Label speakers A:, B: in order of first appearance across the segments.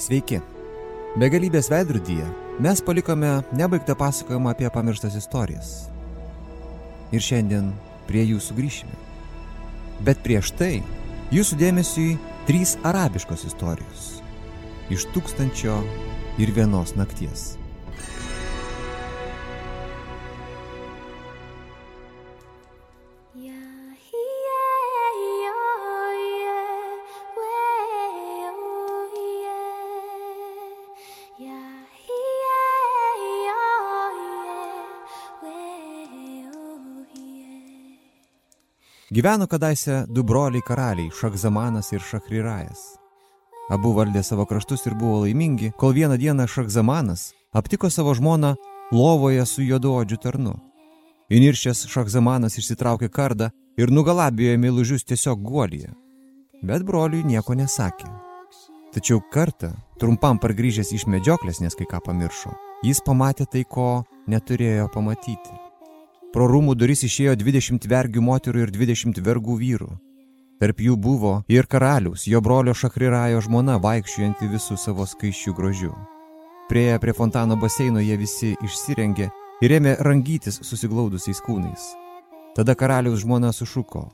A: Sveiki. Begalybės veidrodyje mes palikome nebaigtą pasakojimą apie pamirštas istorijas. Ir šiandien prie jų sugrįšime. Bet prieš tai jūsų dėmesiui trys arabiškos istorijos. Iš tūkstančio ir vienos nakties. Gyveno kadaise du broliai karaliai Šakzamanas ir Šakrirajas. Abu valdė savo kraštus ir buvo laimingi, kol vieną dieną Šakzamanas aptiko savo žmoną lovoje su juoduodžiu tarnu. Įniršęs Šakzamanas išsitraukė kardą ir nugalabijo meilužius tiesiog guolyje. Bet broliui nieko nesakė. Tačiau kartą, trumpam pargrįžęs iš medžioklės, nes kai ką pamiršo, jis pamatė tai, ko neturėjo pamatyti. Pro rūmų duris išėjo 20 vergių moterų ir 20 vergų vyrų. Tarp jų buvo ir karalius, jo brolio Šakrirajo žmona, vaikščiuojanti visų savo skaičių grožių. Prieję prie fontano baseino jie visi išsirengė ir ėmė rangytis susiglaudusiais kūnais. Tada karaliaus žmona sušuko.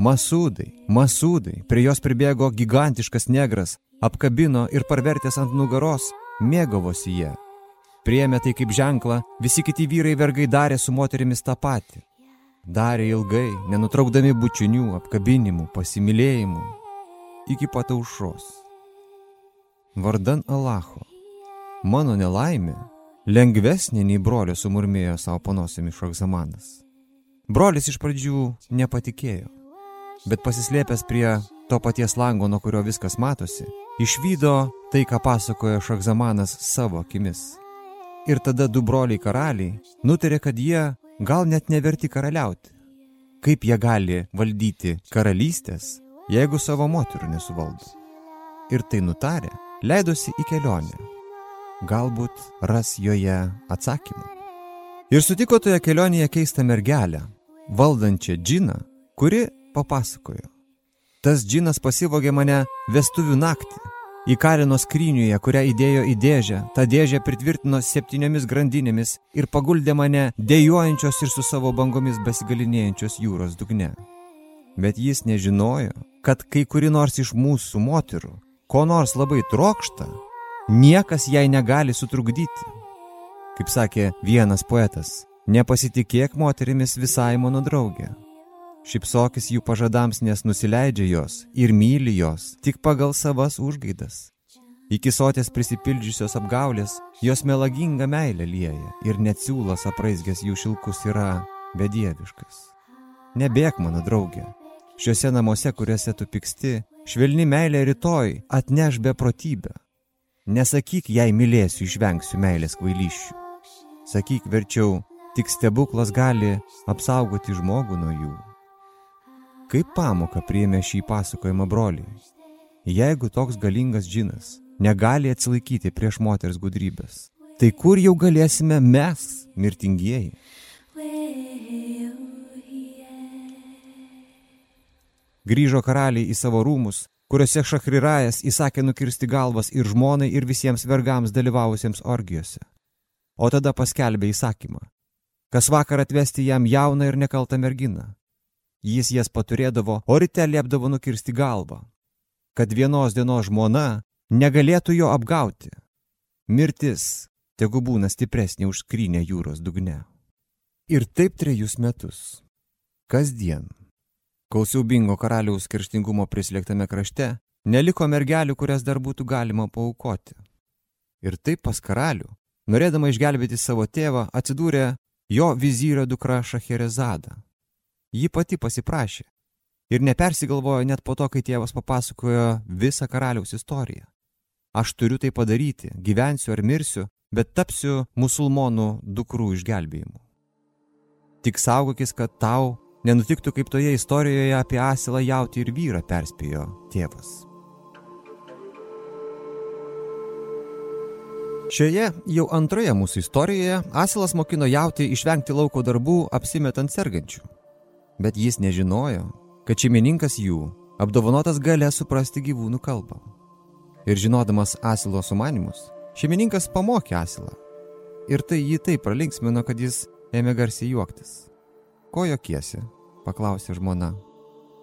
A: Masūdai, masūdai, prie jos pribėgo gigantiškas negras, apkabino ir parvertęs ant nugaros, mėgavosi jie. Priemė tai kaip ženklą, visi kiti vyrai vergai darė su moterimis tą patį. Darė ilgai, nenutraukdami bučinių, apkabinimų, pasimylėjimų, iki pat aušros. Vardan Alacho, mano nelaimė lengvesnė nei brolio sumurmėjo savo panosimi Šokzamanas. Brolis iš pradžių nepatikėjo, bet pasislėpęs prie to paties lango, nuo kurio viskas matosi, išvydo tai, ką pasakojo Šokzamanas savo akimis. Ir tada du broliai karaliai nutarė, kad jie gal net neverti karaliauti. Kaip jie gali valdyti karalystės, jeigu savo moterų nesuvaldo? Ir tai nutarė, leidosi į kelionę. Galbūt ras joje atsakymą. Ir sutiko toje kelionėje keistą mergelę, valdančią džiną, kuri papasakojo. Tas džinas pasivogė mane vestuvių naktį Įkalino skryniuje, kurią įdėjo į dėžę, tą dėžę pritvirtino septyniomis grandinėmis ir paguldė mane dėjojančios ir su savo bangomis besigalinėjančios jūros dugne. Bet jis nežinojo, kad kai kuri nors iš mūsų moterų, ko nors labai trokšta, niekas jai negali sutrukdyti. Kaip sakė vienas poetas, nepasitikėk moterimis visai mano draugė. Šipsokis jų pažadams, nes nusileidžia jos ir myli jos tik pagal savas užgaidas. Iki sotės prisipildžiusios apgaulės, jos melagingą meilę lieja ir net siūlas apraizgęs jų šilkus yra bedieviškas. Nebėk, mano draugė, šiuose namuose, kuriuose tu piksti, švelni meilė rytoj atneš beprotybę. Nesakyk, jei mylėsiu, išvengsiu meilės kvailyščių. Sakyk verčiau, tik stebuklas gali apsaugoti žmogų nuo jų. Kaip pamoką priėmė šį pasakojimą broliai. Jeigu toks galingas džinas negali atsilaikyti prieš moters gudrybės, tai kur jau galėsime mes, mirtingieji? Grįžo karaliai į savo rūmus, kuriuose Šakrirajas įsakė nukirsti galvas ir žmonai ir visiems vergams dalyvavusiems orgijose. O tada paskelbė įsakymą, kas vakar atvesti jam jauną ir nekaltą merginą Jis jas paturėdavo, o ryte liepdavo nukirsti galvą, kad vienos dienos žmona negalėtų jo apgauti. Mirtis tegu būna stipresnė už skrynę jūros dugne. Ir taip trejus metus. Kasdien. Kol siaubingo karaliaus kirštingumo prislėgtame krašte neliko mergelių, kurias dar būtų galima paukoti. Ir taip pas karalių, norėdama išgelbėti savo tėvą, atsidūrė jo vizyrio dukra Šacherezada. Ji pati pasiprašė. Ir nepersigalvojo net po to, kai tėvas papasakojo visą karaliaus istoriją. Aš turiu tai padaryti, gyvensiu ar mirsiu, bet tapsiu musulmonų dukrų išgelbėjimu. Tik saugokis, kad tau nenutiktų kaip toje istorijoje apie asilą jauti ir vyrą perspėjo tėvas. Šioje jau antroje mūsų istorijoje asilas mokino jauti išvengti lauko darbų apsimetant sergančių bet jis nežinojo, kad šeimininkas jų apdovanotas gale suprasti gyvūnų kalbą. Ir žinodamas asilo sumanimus, šeimininkas pamokė asilą. Ir tai jį taip pralinksmino, kad jis ėmė garsiai juoktis. Ko jokiesi? paklausė žmona.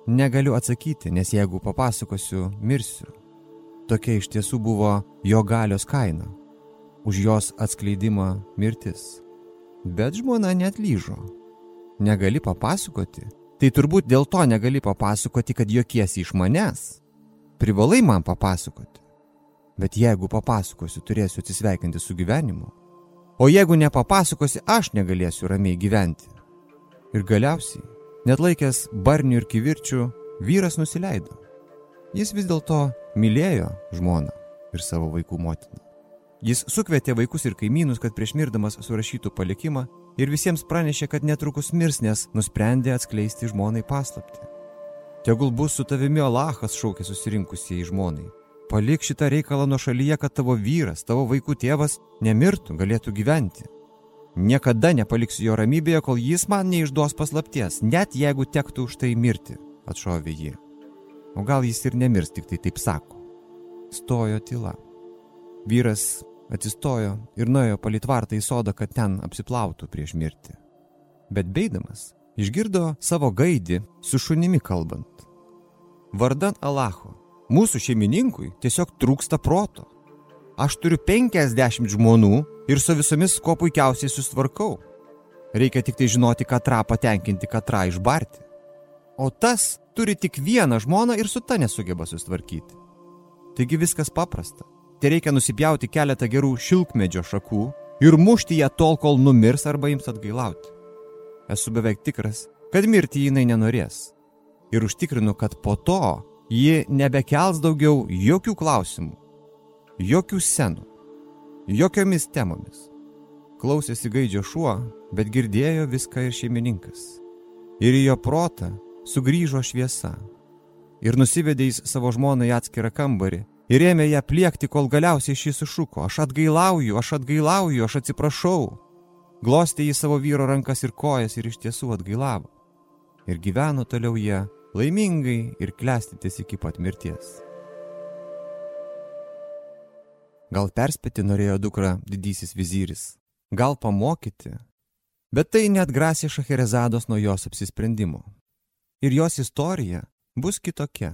A: Negaliu atsakyti, nes jeigu papasakosiu, mirsiu. Tokia iš tiesų buvo jo galios kaina. Už jos atskleidimą mirtis. Bet žmona net lyžo. Negali papasakoti? Tai turbūt dėl to negali papasakoti, kad jokiesi iš manęs. Privalai man papasakoti. Bet jeigu papasakosiu, turėsiu atsisveikinti su gyvenimu. O jeigu nepapasakosi, aš negalėsiu ramiai gyventi. Ir galiausiai, net laikęs barnių ir kivirčių, vyras nusileido. Jis vis dėlto mylėjo žmoną ir savo vaikų motiną. Jis sukvietė vaikus ir kaimynus, kad prieš mirdamas surašytų palikimą ir visiems pranešė, kad netrukus mirs, nes nusprendė atskleisti žmonai paslapti. Tegul bus su tavimi Alachas šaukė susirinkusieji žmonai. Palik šitą reikalą nuo šalyje, kad tavo vyras, tavo vaikų tėvas nemirtų, galėtų gyventi. Niekada nepaliksiu jo ramybėje, kol jis man neišduos paslapties, net jeigu tektų už tai mirti, atšovė jį. O gal jis ir nemirs, tik tai taip sako. Stojo tyla. Vyras atsistojo ir nuėjo palitvartą į sodą, kad ten apsiplautų prieš mirtį. Bet beidamas išgirdo savo gaidį su šunimi kalbant. Vardan Alacho, Mūsų šeimininkui tiesiog trūksta proto. Aš turiu 50 žmonų ir su visomis kuo puikiausiai susitvarkau. Reikia tik tai žinoti, katrą patenkinti, katrą išbarti. O tas turi tik vieną žmoną ir su ta nesugeba susitvarkyti. Taigi viskas paprasta. Tai reikia nusipjauti keletą gerų šilkmedžio šakų ir mušti ją tol, kol numirs arba jums atgailauti. Esu beveik tikras, kad mirti jinai nenorės. Ir užtikrinu, kad po to ji nebekels daugiau jokių klausimų, jokių scenų, jokiomis temomis. Klausėsi gaidžio šuo, bet girdėjo viską ir šeimininkas. Ir į jo protą sugrįžo šviesa. Ir nusivedė į savo žmoną į atskirą kambarį ir ėmė ją pliekti, kol galiausiai šis sušuko, aš atgailauju, aš atgailauju, aš atsiprašau. Glostė į savo vyro rankas ir kojas ir iš tiesų atgailavo. Ir gyveno toliau jie laimingai ir klestytis iki pat mirties. Gal perspėti norėjo dukra didysis viziris, gal pamokyti, bet tai net grasė Šacherezados nuo jos apsisprendimo. Ir jos istorija bus kitokia,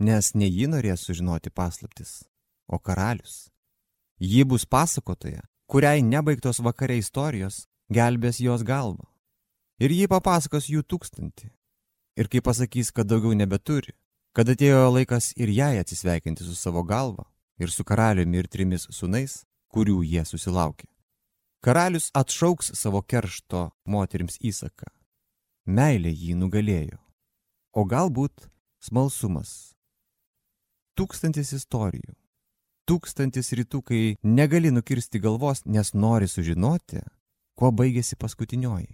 A: nes ne ji norės sužinoti paslaptis, o karalius. Ji bus pasakotoja, kuriai nebaigtos vakare istorijos gelbės jos galvą. Ir ji papasakos jų tūkstantį, ir kai pasakys, kad daugiau nebeturi, kad atėjo laikas ir jai atsisveikinti su savo galva ir su karaliumi ir trimis sunais, kurių jie susilaukė. Karalius atšauks savo keršto moterims įsaką. Meilė jį nugalėjo. O galbūt smalsumas. Tūkstantis istorijų. Tūkstantis rytų, kai negali nukirsti galvos, nes nori sužinoti, kuo baigėsi paskutinioji.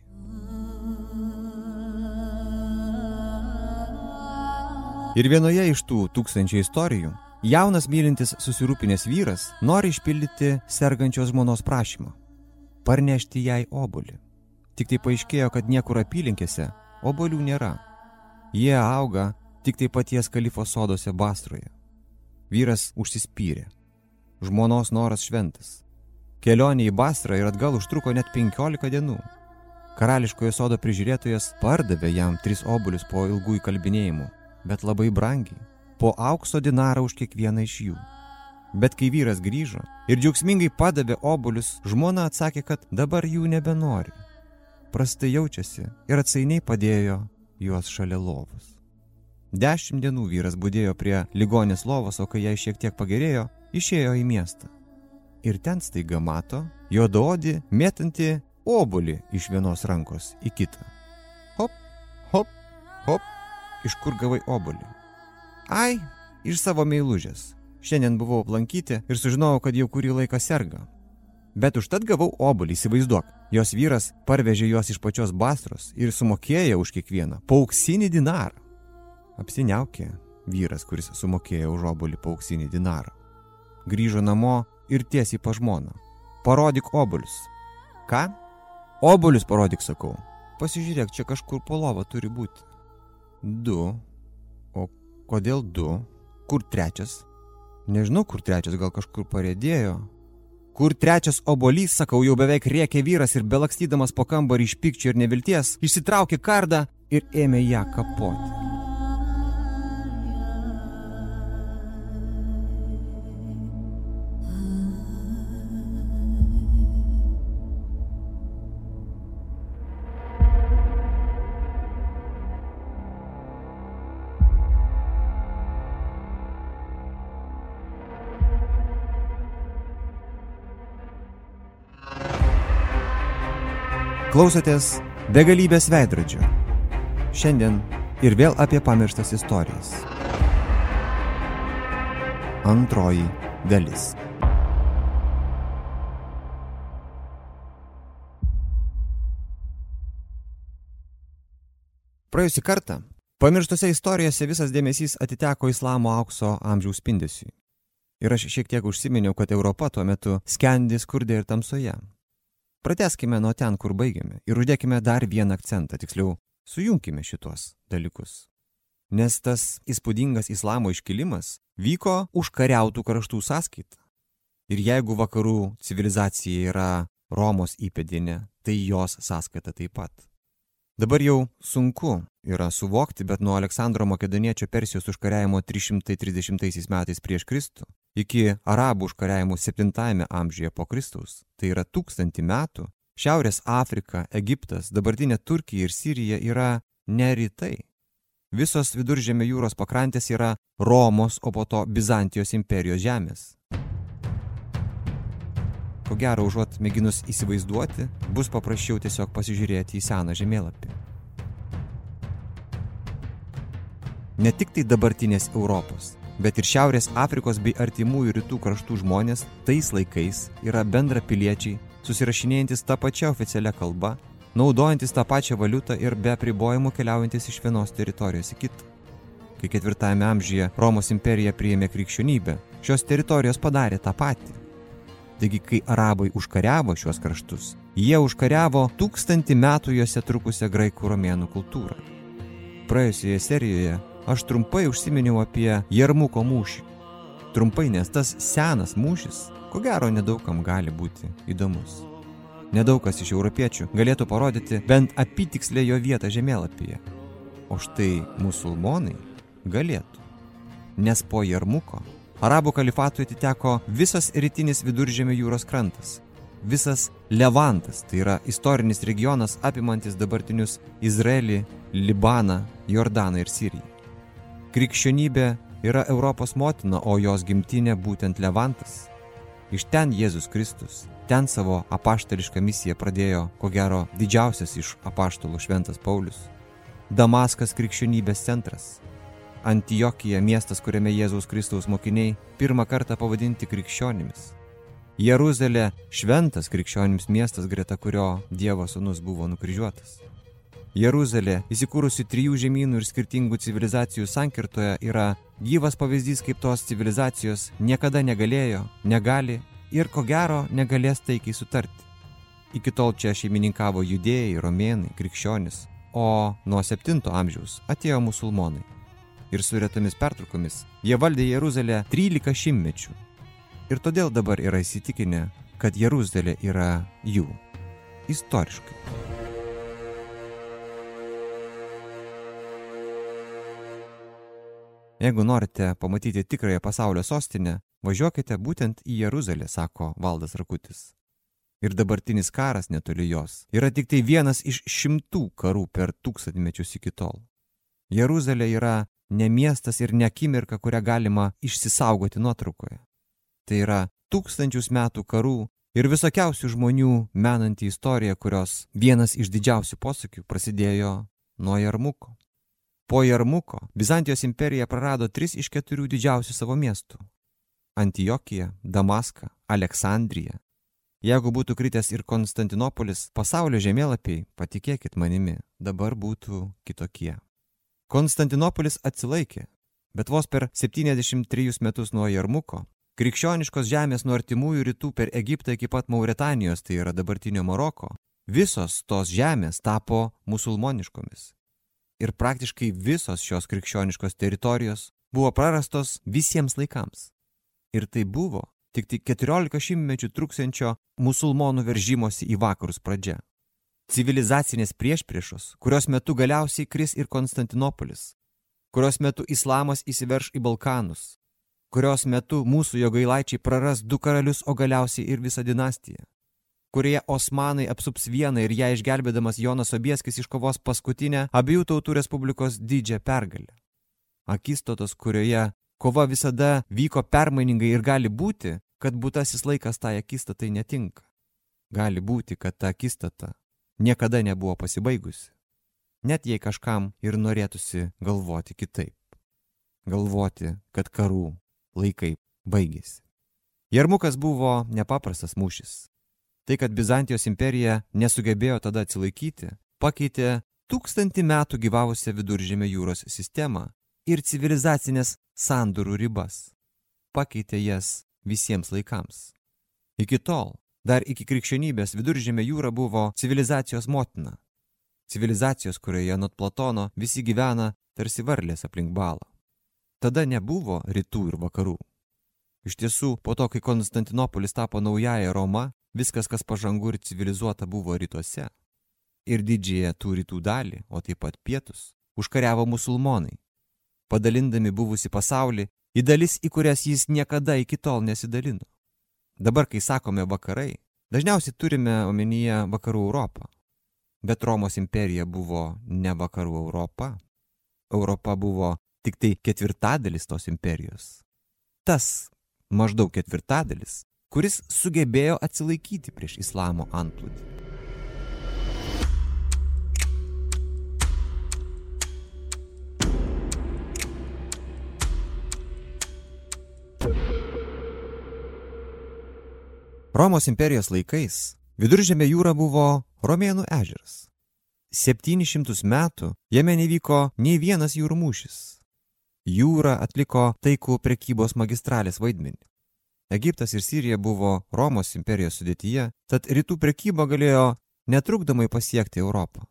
A: Ir vienoje iš tų tūkstančių istorijų jaunas mylintis susirūpinęs vyras nori išpildyti sergančios žmonos prašymą - parnešti jai obolį. Tik tai paaiškėjo, kad niekur apylinkėse obolių nėra. Jie auga tik tai paties kalifo sodose Bastroje. Vyras užsispyrė. Žmonos noras šventas. Kelionė į Bastrą ir atgal užtruko net 15 dienų. Karališkojo sodo prižiūrėtojas pardavė jam tris obulius po ilgų įkalbinėjimų bet labai brangiai, po aukso dinarą už kiekvieną iš jų. Bet kai vyras grįžo ir džiaugsmingai padavė obolius, žmona atsakė, kad dabar jų nebenori. Prastai jaučiasi ir atsainiai padėjo juos šalia lovos. Dešimt dienų vyras būdėjo prie ligonės lovos, o kai jai šiek tiek pagerėjo, išėjo į miestą. Ir ten staiga mato juododį mėtantį obolį iš vienos rankos į kitą. Hop, hop, hop, iš kur gavai obolį? Ai, iš savo meilužės. Šiandien buvau aplankyti ir sužinojau, kad jau kurį laiką serga. Bet užtat gavau obolį, įsivaizduok. Jos vyras parvežė juos iš pačios bastros ir sumokėjo už kiekvieną pauksinį dinarą. Apsiniaukė vyras, kuris sumokėjo už obolį pauksinį dinarą. Grįžo namo ir tiesiai pa žmoną. Parodyk obolius. Ką? Obolius parodyk, sakau. Pasižiūrėk, čia kažkur po lova turi būti. Du. O kodėl du? Kur trečias? Nežinau, kur trečias gal kažkur parėdėjo. Kur trečias obolys, sakau, jau beveik rėkė vyras ir belakstydamas po kambarį iš pykčio ir nevilties, išsitraukė kardą ir ėmė ją kapoti. Klausotės begalybės veidrodžio. Šiandien ir vėl apie pamirštas istorijas. Antroji dalis. Praėjusį kartą pamirštose istorijose visas dėmesys atiteko islamo aukso amžiaus spindesiui. Ir aš šiek tiek užsiminiau, kad Europa tuo metu skendi skurdė ir tamsoje. Prateskime nuo ten, kur baigėme ir uždėkime dar vieną akcentą, tiksliau, sujunkime šitos dalykus. Nes tas įspūdingas islamo iškilimas vyko užkariautų kraštų sąskaita. Ir jeigu vakarų civilizacija yra Romos įpėdinė, tai jos sąskaita taip pat. Dabar jau sunku yra suvokti, bet nuo Aleksandro Makedoniečio Persijos užkariavimo 330 metais prieš Kristų iki arabų užkariavimų 7 amžiuje po Kristaus, tai yra tūkstantį metų, Šiaurės Afrika, Egiptas, dabartinė Turkija ir Sirija yra ne rytai. Visos viduržėmio jūros pakrantės yra Romos, o po to Bizantijos imperijos žemės. Ko gero, užuot mėginus įsivaizduoti, bus paprasčiau tiesiog pasižiūrėti į seną žemėlapį. Ne tik tai dabartinės Europos, bet ir Šiaurės Afrikos bei artimųjų rytų kraštų žmonės tais laikais yra bendra piliečiai, susirašinėjantis tą pačią oficialią kalbą, naudojantis tą pačią valiutą ir be apribojimų keliaujantis iš vienos teritorijos į kitą. Kai ketvirtajame amžiuje Romos imperija priėmė krikščionybę, šios teritorijos padarė tą patį. Taigi, kai arabai užkariavo šiuos kraštus, jie užkariavo tūkstantį metų juose trukusią graikų romėnų kultūrą. Praėjusioje serijoje aš trumpai užsiminiau apie Jarmuko mūšį. Trumpai, nes tas senas mūšis, ko gero, nedaugam gali būti įdomus. Nedaug kas iš europiečių galėtų parodyti bent apitikslę jo vietą žemėlapyje. O štai musulmonai galėtų. Nes po Jarmuko Arabų kalifatui atiteko visas rytinis viduržėmio jūros krantas, visas Levantas, tai yra istorinis regionas apimantis dabartinius Izraelį, Libaną, Jordaną ir Siriją. Krikščionybė yra Europos motina, o jos gimtinė būtent Levantas. Iš ten Jėzus Kristus, ten savo apaštališką misiją pradėjo, ko gero, didžiausias iš apaštalų šventas Paulius. Damaskas krikščionybės centras. Antijokija miestas, kuriame Jėzaus Kristaus mokiniai pirmą kartą pavadinti krikščionimis. Jeruzalė šventas krikščionims miestas, greta kurio Dievo sūnus buvo nukryžiuotas. Jeruzalė, įsikūrusi trijų žemynų ir skirtingų civilizacijų sankirtoje, yra gyvas pavyzdys, kaip tos civilizacijos niekada negalėjo, negali ir ko gero negalės taikiai sutarti. Iki tol čia šeimininkavo judėjai, romėnai, krikščionis, o nuo 7 amžiaus atėjo musulmonai. Ir su retomis pertraukomis jie valdė Jeruzalę 13 šimtmečių. Ir todėl dabar yra įsitikinę, kad Jeruzalė yra jų. Istoriškai. Jeigu norite pamatyti tikrąją pasaulio sostinę, važiuokite būtent į Jeruzalę, sako Valdas Rakutis. Ir dabartinis karas netoli jos yra tik tai vienas iš šimtų karų per tūkstantmečius iki tol. Jeruzalė yra ne miestas ir ne akimirka, kurią galima išsisaugoti nuotraukoje. Tai yra tūkstančius metų karų ir visokiausių žmonių menanti istorija, kurios vienas iš didžiausių posakių prasidėjo nuo Jarmuko. Po Jarmuko Bizantijos imperija prarado tris iš keturių didžiausių savo miestų - Antijokiją, Damaską, Aleksandriją. Jeigu būtų kritęs ir Konstantinopolis, pasaulio žemėlapiai, patikėkit manimi, dabar būtų kitokie. Konstantinopolis atsilaikė, bet vos per 73 metus nuo Jarmuko krikščioniškos žemės nuo artimųjų rytų per Egiptą iki pat Mauritanijos, tai yra dabartinio Maroko, visos tos žemės tapo musulmoniškomis ir praktiškai visos šios krikščioniškos teritorijos buvo prarastos visiems laikams. Ir tai buvo tik tik 14 šimtmečių truksiančio musulmonų veržimosi į vakarus pradžia. Civilizacinės priešpriešos, kurios metu galiausiai kris ir Konstantinopolis, kurios metu islamas įsiverš į Balkanus, kurios metu mūsų jogailaičiai praras du karalius, o galiausiai ir visą dinastiją, kurioje osmanai apsups vieną ir ją išgelbėdamas Jonas Obieskis iškovos paskutinę abiejų tautų respublikos didžią pergalę. Akistotos, kurioje kova visada vyko permainingai ir gali būti, kad būtasis laikas tai akistatai netinka. Gali būti, kad ta akistata niekada nebuvo pasibaigusi. Net jei kažkam ir norėtųsi galvoti kitaip. Galvoti, kad karų laikai baigėsi. Jarmukas buvo nepaprastas mūšis. Tai, kad Bizantijos imperija nesugebėjo tada atsilaikyti, pakeitė tūkstantį metų gyvavusią viduržėmio jūros sistemą ir civilizacinės sandurų ribas. Pakeitė jas visiems laikams. Iki tol, dar iki krikščionybės viduržėmė jūra buvo civilizacijos motina. Civilizacijos, kurioje nuo Platono visi gyvena tarsi varlės aplink balą. Tada nebuvo rytų ir vakarų. Iš tiesų, po to, kai Konstantinopolis tapo naująją Roma, viskas, kas pažangu ir civilizuota, buvo rytuose. Ir didžiąją tų rytų dalį, o taip pat pietus, užkariavo musulmonai. Padalindami buvusi pasaulį, į dalis, į kurias jis niekada iki tol nesidalino. Dabar, kai sakome vakarai, dažniausiai turime omenyje vakarų Europą. Bet Romos imperija buvo ne vakarų Europa. Europa buvo tik tai ketvirtadalis tos imperijos. Tas maždaug ketvirtadalis, kuris sugebėjo atsilaikyti prieš islamo antplūdį. Romos imperijos laikais viduržėmė jūra buvo Romėnų ežeras. 700 metų jame nevyko nei vienas jūrų mūšis. Jūra atliko taikų prekybos magistralės vaidmenį. Egiptas ir Sirija buvo Romos imperijos sudėtyje, tad rytų prekyba galėjo netrukdomai pasiekti Europą.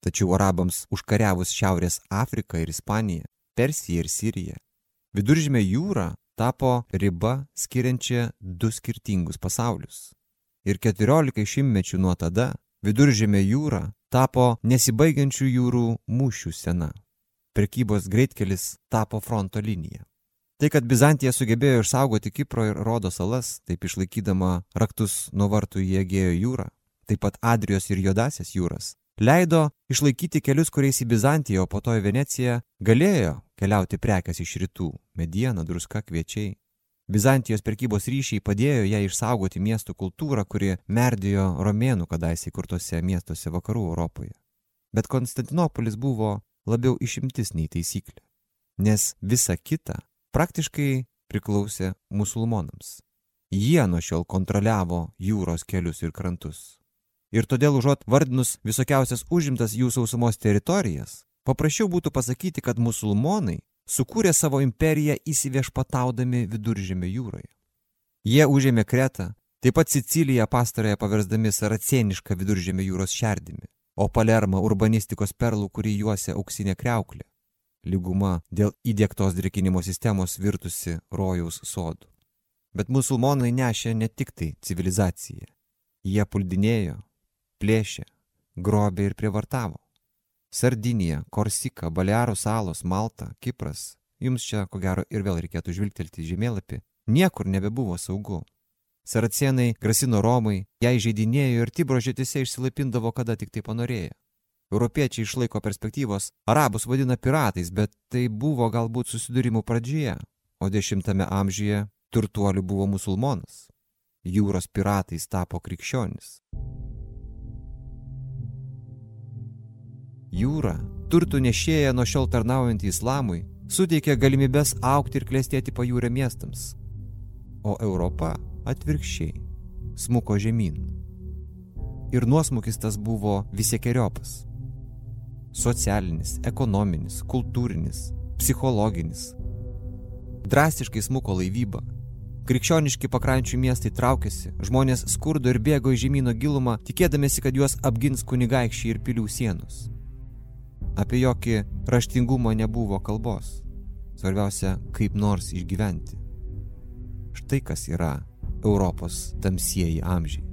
A: Tačiau arabams užkariavus Šiaurės Afriką ir Ispaniją, Persiją ir Siriją, viduržymė jūra tapo riba skiriančia du skirtingus pasaulius. Ir keturiolikai šimtmečių nuo tada viduržėmė jūra tapo nesibaigiančių jūrų mūšių sena. Prekybos greitkelis tapo fronto linija. Tai, kad Bizantija sugebėjo išsaugoti Kipro ir Rodo salas, taip išlaikydama raktus nuo vartų į Egėjo jūrą, taip pat Adrijos ir Jodasias jūras, leido išlaikyti kelius, kuriais į Bizantiją, o po to į Veneciją galėjo keliauti prekes iš rytų - mediena, druska, kviečiai. Bizantijos prekybos ryšiai padėjo ją išsaugoti miestų kultūrą, kuri merdėjo romėnų kadaise įkurtose miestuose vakarų Europoje. Bet Konstantinopolis buvo labiau išimtis nei taisyklė, nes visa kita praktiškai priklausė musulmonams. Jie nuo šiol kontroliavo jūros kelius ir krantus. Ir todėl užuot vardinus visokiausias užimtas jų sausumos teritorijas, paprasčiau būtų pasakyti, kad musulmonai sukūrė savo imperiją įsiviešpataudami viduržėmio jūroje. Jie užėmė Kretą, taip pat Siciliją pastarąją paversdami saracenišką viduržėmio jūros šerdimi, o Palermą urbanistikos perlų, kurį juosia auksinė kreuklė. Lyguma dėl įdėktos drėkinimo sistemos virtusi rojaus sodų. Bet musulmonai nešė ne tik tai civilizaciją. Jie puldinėjo, plėšė, grobė ir prievartavo. Sardinija, Korsika, Balearų salos, Malta, Kipras, jums čia ko gero ir vėl reikėtų žvilgtelti žemėlapį, niekur nebebuvo saugu. Saracienai grasino Romai, ją įžeidinėjo ir Tibro žėtise išsilaipindavo, kada tik tai panorėjo. Europiečiai išlaiko perspektyvos, arabus vadina piratais, bet tai buvo galbūt susidūrimų pradžioje, o dešimtame amžiuje turtuolių buvo musulmonas. Jūros piratais tapo krikščionis. Jūra, turtų nešėja nuo šiol tarnaujantį islamui, suteikė galimybės aukti ir klėstėti pajūrę miestams. O Europa atvirkščiai smuko žemyn. Ir nuosmukis tas buvo visiekeriopas. Socialinis, ekonominis, kultūrinis, psichologinis. Drastiškai smuko laivyba. Krikščioniški pakrančių miestai traukėsi, žmonės skurdo ir bėgo į žemynų gilumą, tikėdamėsi, kad juos apgins kunigaikščiai ir pilių sienos. Apie jokį raštingumą nebuvo kalbos. Svarbiausia, kaip nors išgyventi. Štai kas yra Europos tamsieji amžiai.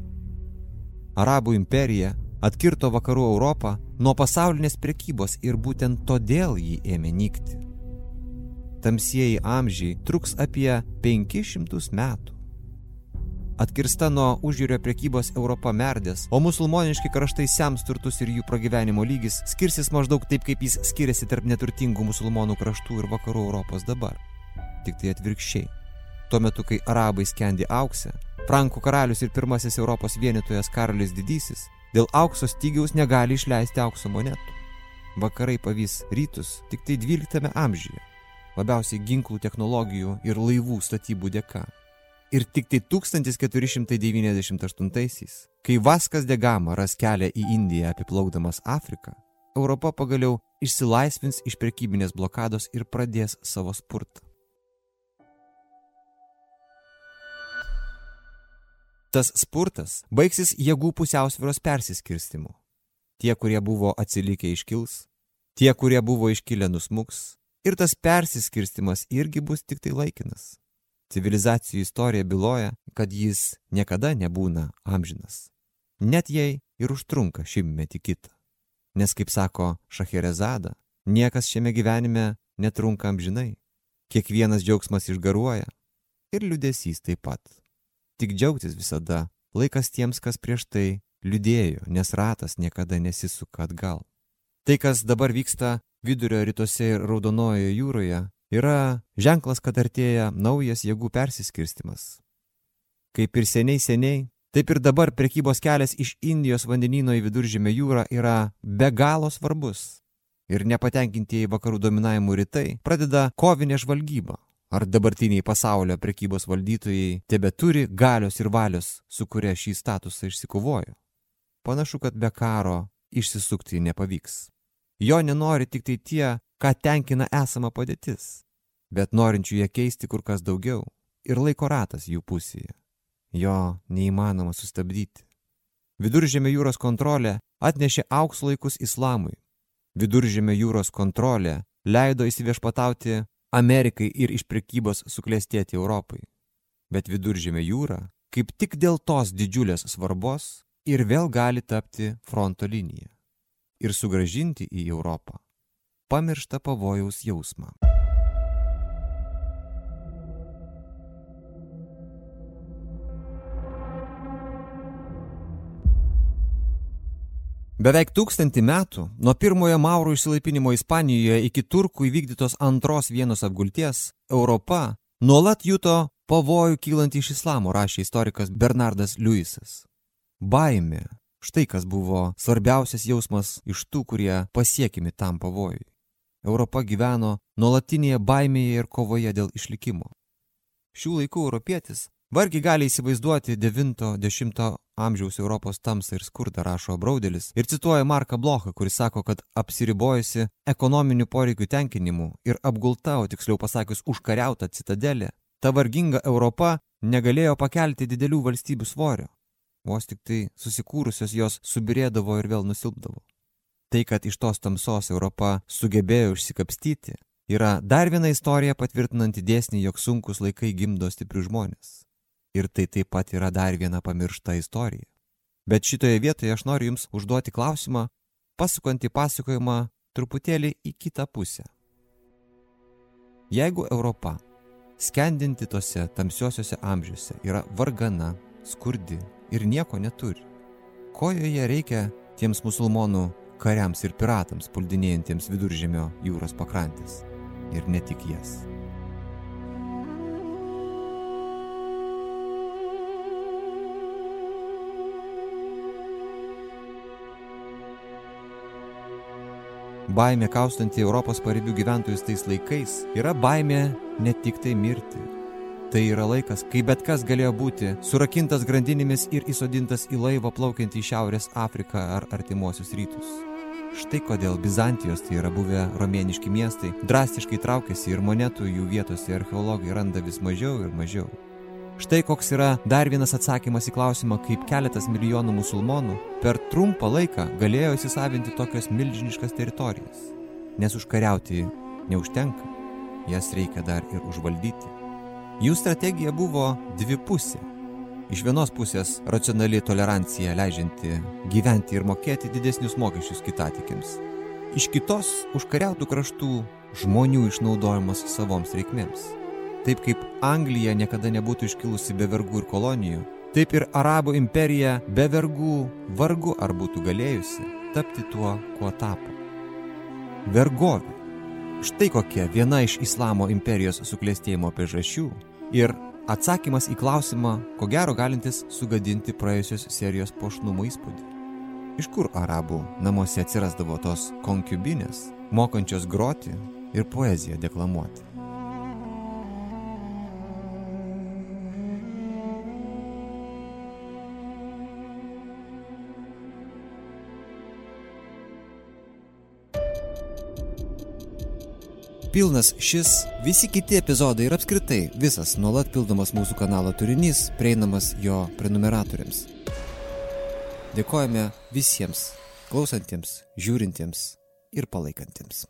A: Arabų imperija atkirto vakarų Europą nuo pasaulinės prekybos ir būtent todėl jį ėmė nykti. Tamsieji amžiai truks apie 500 metų. Atkirsta nuo užjūrio prekybos Europa merdės, o musulmoniški kraštai sems turtus ir jų pragyvenimo lygis skirsis maždaug taip, kaip jis skiriasi tarp neturtingų musulmonų kraštų ir vakarų Europos dabar. Tik tai atvirkščiai. Tuo metu, kai arabai skendi auksę, Frankų karalius ir pirmasis Europos vienytojas Karolis Didysis dėl aukso stygiaus negali išleisti aukso monetų. Vakarai pavys rytus tik tai 12 amžiuje, labiausiai ginklų technologijų ir laivų statybų dėka. Ir tik tai 1498-aisiais, kai Vaskas de Gama ras kelią į Indiją apiplaukdamas Afriką, Europa pagaliau išsilaisvins iš prekybinės blokados ir pradės savo spurtą. Tas spurtas baigsis jėgų pusiausviros persiskirstimu. Tie, kurie buvo atsilikę iškils, tie, kurie buvo iškilę nusmuks, ir tas persiskirstimas irgi bus tik tai laikinas. Civilizacijų istorija byloja, kad jis niekada nebūna amžinas. Net jei ir užtrunka šimtmetį kitą. Nes, kaip sako Šacherezada, niekas šiame gyvenime netrunka amžinai. Kiekvienas džiaugsmas išgaruoja ir liudesys taip pat. Tik džiaugtis visada, laikas tiems, kas prieš tai liūdėjo, nes ratas niekada nesisuka atgal. Tai, kas dabar vyksta vidurio rytuose ir raudonojoje jūroje, yra ženklas, kad artėja naujas jėgų persiskirstimas. Kaip ir seniai seniai, taip ir dabar prekybos kelias iš Indijos vandenino į viduržėmę jūrą yra be galo svarbus. Ir nepatenkintieji vakarų dominavimų rytai pradeda kovinę žvalgybą, Ar dabartiniai pasaulio prekybos valdytojai tebe turi galios ir valios, su kuria šį statusą išsikovojo? Panašu, kad be karo išsisukti nepavyks. Jo nenori tik tai tie, ką tenkina esama padėtis, bet norinčių ją keisti kur kas daugiau ir laiko ratas jų pusėje. Jo neįmanoma sustabdyti. Viduržėmio jūros kontrolė atnešė auks laikus islamui. Viduržėmio jūros kontrolė leido įsiviešpatauti Amerikai ir iš prekybos suklestėti Europai. Bet viduržėmė jūra, kaip tik dėl tos didžiulės svarbos, ir vėl gali tapti fronto linija ir sugražinti į Europą pamirštą pavojaus jausmą. Beveik tūkstantį metų nuo pirmojo Maurų išsilaipinimo Ispanijoje iki turkų įvykdytos antros vienos apgulties Europa nuolat juto pavojų kylantį iš islamo, rašė istorikas Bernardas Liujisas. Baimė. Štai kas buvo svarbiausias jausmas iš tų, kurie pasiekimi tam pavojui. Europa gyveno nuolatinėje baimėje ir kovoje dėl išlikimo. Šių laikų europietis Vargiai gali įsivaizduoti 90 amžiaus Europos tamsą ir skurdą, rašo Braudelis, ir cituoja Marką Blochą, kuris sako, kad apsiribojusi ekonominių poreikių tenkinimu ir apgulta, o tiksliau pasakius užkariauta citadelė, ta varginga Europa negalėjo pakelti didelių valstybių svorio. Vos tik tai susikūrusios jos subirėdavo ir vėl nusilpdavo. Tai, kad iš tos tamsos Europa sugebėjo išsikapstyti, yra dar viena istorija patvirtinanti dėsnį, jog sunkus laikai gimdo stiprius žmonės. Ir tai taip pat yra dar viena pamiršta istorija. Bet šitoje vietoje aš noriu Jums užduoti klausimą, pasukant į pasakojimą truputėlį į kitą pusę. Jeigu Europa, skendinti tose tamsiosiuose amžiuose, yra vargana, skurdi ir nieko neturi, ko joje reikia tiems musulmonų kariams ir piratams puldinėjantiems viduržėmio jūros pakrantės ir ne tik jas. Baimė kaustanti Europos paribių gyventojus tais laikais yra baimė ne tik tai mirti. Tai yra laikas, kai bet kas galėjo būti surakintas grandinėmis ir įsodintas į laivą plaukiant į Šiaurės Afriką ar artimuosius rytus. Štai kodėl Bizantijos, tai yra buvę romėniški miestai, drastiškai traukiasi ir monetų jų vietose archeologai randa vis mažiau ir mažiau. Štai koks yra dar vienas atsakymas į klausimą, kaip keletas milijonų musulmonų per trumpą laiką galėjo įsisavinti tokias milžiniškas teritorijas. Nes užkariauti neužtenka, jas reikia dar ir užvaldyti. Jų strategija buvo dvipusė. Iš vienos pusės racionali tolerancija leidžianti gyventi ir mokėti didesnius mokesčius kitatikiams. Iš kitos užkariautų kraštų žmonių išnaudojimas savoms reikmėms. Taip kaip Anglija niekada nebūtų iškilusi be vergų ir kolonijų, taip ir Arabų imperija be vergų vargu ar būtų galėjusi tapti tuo, kuo tapo. Vergovė. Štai kokia viena iš Islamo imperijos suklėstėjimo priežasčių ir Atsakymas į klausimą, ko gero galintis sugadinti praėjusios serijos pošnumo įspūdį. Iš kur arabų namuose atsirasdavo tos konkubinės, mokančios groti ir poeziją deklamuoti? Pilnas šis, visi kiti epizodai ir apskritai visas nuolat pildomas mūsų kanalo turinys prieinamas jo prenumeratoriams. Dėkojame visiems klausantiems, žiūrintiems ir palaikantiems.